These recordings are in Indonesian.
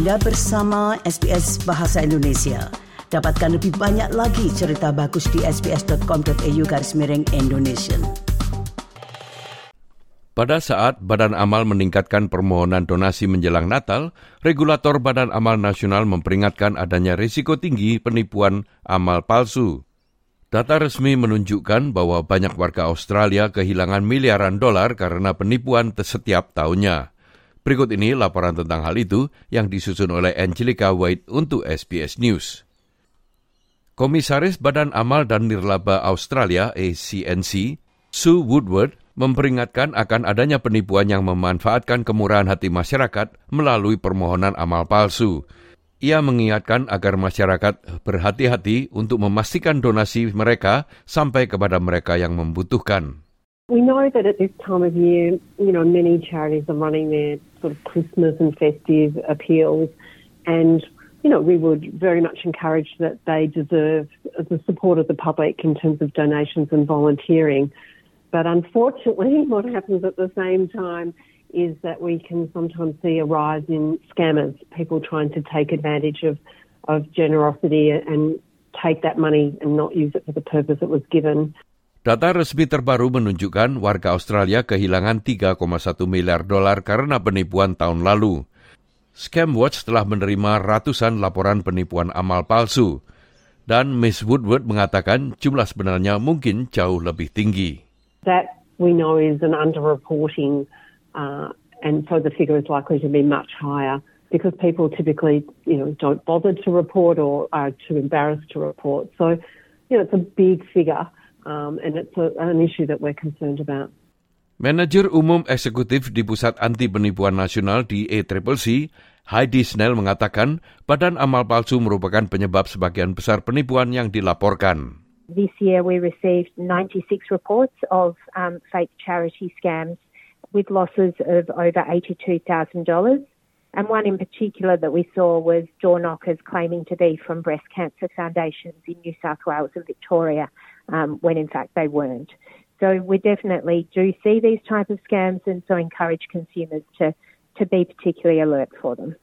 Anda bersama SBS Bahasa Indonesia. Dapatkan lebih banyak lagi cerita bagus di sbs.com.au garis miring Indonesia. Pada saat Badan Amal meningkatkan permohonan donasi menjelang Natal, regulator Badan Amal Nasional memperingatkan adanya risiko tinggi penipuan amal palsu. Data resmi menunjukkan bahwa banyak warga Australia kehilangan miliaran dolar karena penipuan setiap tahunnya. Berikut ini laporan tentang hal itu yang disusun oleh Angelica White untuk SBS News. Komisaris Badan Amal dan Nirlaba Australia ACNC, Sue Woodward, memperingatkan akan adanya penipuan yang memanfaatkan kemurahan hati masyarakat melalui permohonan amal palsu. Ia mengingatkan agar masyarakat berhati-hati untuk memastikan donasi mereka sampai kepada mereka yang membutuhkan. We know that at this time of year, you know, many charities are running their sort of Christmas and festive appeals, and you know, we would very much encourage that they deserve the support of the public in terms of donations and volunteering. But unfortunately, what happens at the same time is that we can sometimes see a rise in scammers, people trying to take advantage of, of generosity and take that money and not use it for the purpose it was given. Data resmi terbaru menunjukkan warga Australia kehilangan 3,1 miliar dolar karena penipuan tahun lalu. Scamwatch telah menerima ratusan laporan penipuan amal palsu. Dan Miss Woodward mengatakan jumlah sebenarnya mungkin jauh lebih tinggi. That we know is an underreporting Uh, and so the figure is likely to be much higher because people typically, you know, don't bother to report or are too embarrassed to report. So, you know, it's a big figure um, and it's a, an issue that we're concerned about. Manager Umum Eksekutif di Pusat Anti Penipuan Nasional di ACCC, Heidi Snell mengatakan badan amal palsu merupakan penyebab sebagian besar penipuan yang dilaporkan. This year we received 96 reports of um, fake charity scams with losses of over $82,000. And one in particular that we saw was door knockers claiming to be from breast cancer foundations in New South Wales and Victoria, um, when in fact they weren't. So we definitely do see these type of scams and so encourage consumers to, to be particularly alert for them.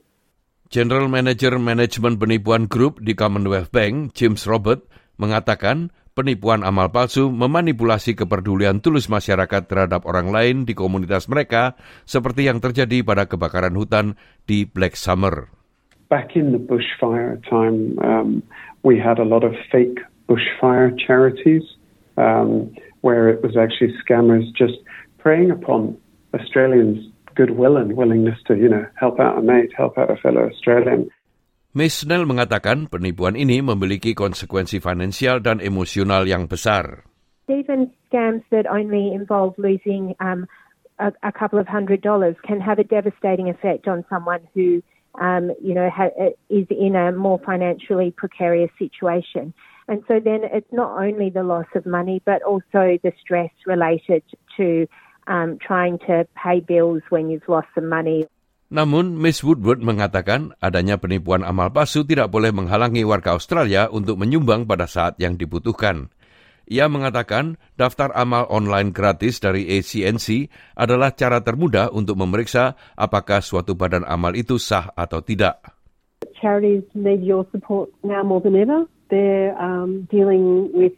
General Manager Management Penipuan Group di Commonwealth Bank, James Robert, mengatakan penipuan amal palsu memanipulasi kepedulian tulus masyarakat terhadap orang lain di komunitas mereka seperti yang terjadi pada kebakaran hutan di Black Summer. Back in the bushfire time, um, we had a lot of fake bushfire charities um, where it was actually scammers just preying upon Australians' goodwill and willingness to, you know, help out a mate, help out a fellow Australian. Miss Snell mengatakan penipuan ini memiliki konsekuensi finansial dan emosional yang besar. Even scams that only involve losing um, a, a couple of hundred dollars can have a devastating effect on someone who, um, you know, ha- is in a more financially precarious situation. And so then it's not only the loss of money, but also the stress related to um, trying to pay bills when you've lost some money. Namun, Miss Woodward mengatakan adanya penipuan amal palsu tidak boleh menghalangi warga Australia untuk menyumbang pada saat yang dibutuhkan. Ia mengatakan daftar amal online gratis dari ACNC adalah cara termudah untuk memeriksa apakah suatu badan amal itu sah atau tidak. Charities need your support now more than ever. They're um, dealing with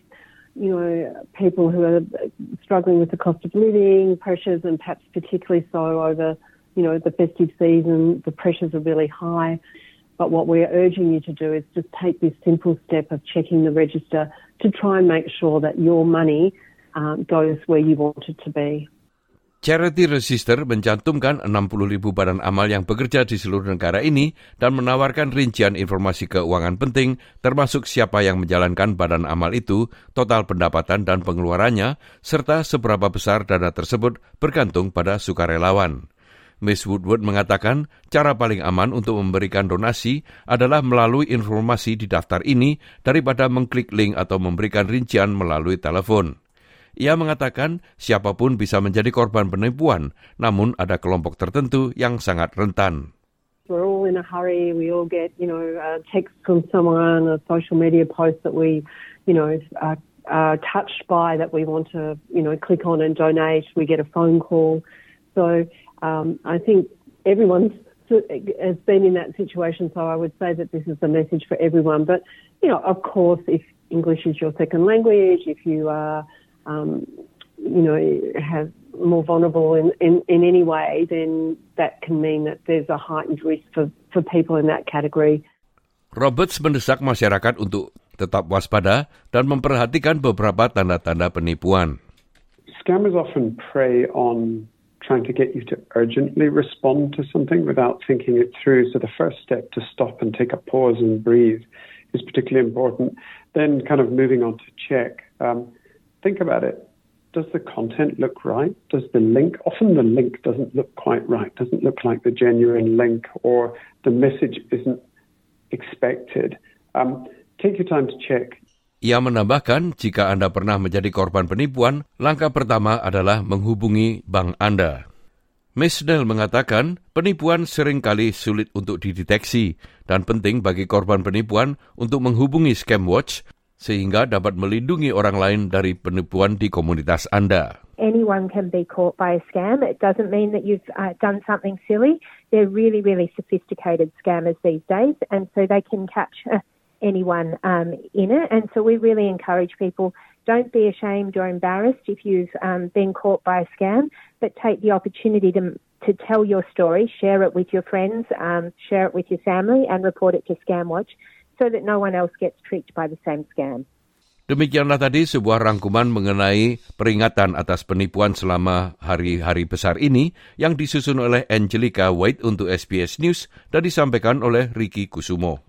you know, people who are struggling with the cost of living pressures and perhaps particularly so over you know, the festive season, the pressures are really high. But what we're urging you to do is just take this simple step of checking the register to try and make sure that your money um, goes where you want it to be. Charity Register mencantumkan 60 ribu badan amal yang bekerja di seluruh negara ini dan menawarkan rincian informasi keuangan penting termasuk siapa yang menjalankan badan amal itu, total pendapatan dan pengeluarannya, serta seberapa besar dana tersebut bergantung pada sukarelawan. Miss Woodward mengatakan cara paling aman untuk memberikan donasi adalah melalui informasi di daftar ini daripada mengklik link atau memberikan rincian melalui telepon. Ia mengatakan siapa pun bisa menjadi korban penipuan, namun ada kelompok tertentu yang sangat rentan. We're all in a hurry. We all get, you know, a text from someone, a social media post that we, you know, are, are touched by that we want to, you know, click on and donate. We get a phone call. So um, I think everyone's has been in that situation, so I would say that this is the message for everyone. But, you know, of course, if English is your second language, if you are, um, you know, have more vulnerable in, in, in any way, then that can mean that there's a heightened risk for, for people in that category. Roberts mendesak masyarakat untuk tetap waspada dan memperhatikan beberapa tanda-tanda penipuan. Scammers often prey on trying to get you to urgently respond to something without thinking it through. So the first step to stop and take a pause and breathe is particularly important. Then kind of moving on to check. Um, think about it. Does the content look right? Does the link, often the link doesn't look quite right, doesn't look like the genuine link, or the message isn't expected. Um, take your time to check. Ia menambahkan, jika Anda pernah menjadi korban penipuan, langkah pertama adalah menghubungi bank Anda. Miss Snell mengatakan, penipuan sering kali sulit untuk dideteksi dan penting bagi korban penipuan untuk menghubungi Scam Watch sehingga dapat melindungi orang lain dari penipuan di komunitas Anda. Anyone can be caught by a scam. It doesn't mean that you've uh, done something silly. They're really, really sophisticated scammers these days, and so they can capture anyone um, in it. And so we really encourage people don't be ashamed or embarrassed if you've um, been caught by a scam, but take the opportunity to, to tell your story, share it with your friends, um, share it with your family, and report it to ScamWatch so that no one else gets tricked by the same scam. Demikianlah tadi sebuah rangkuman mengenai peringatan atas penipuan selama hari-hari besar ini yang disusun oleh Angelica White untuk SBS News dan disampaikan oleh Ricky Kusumo.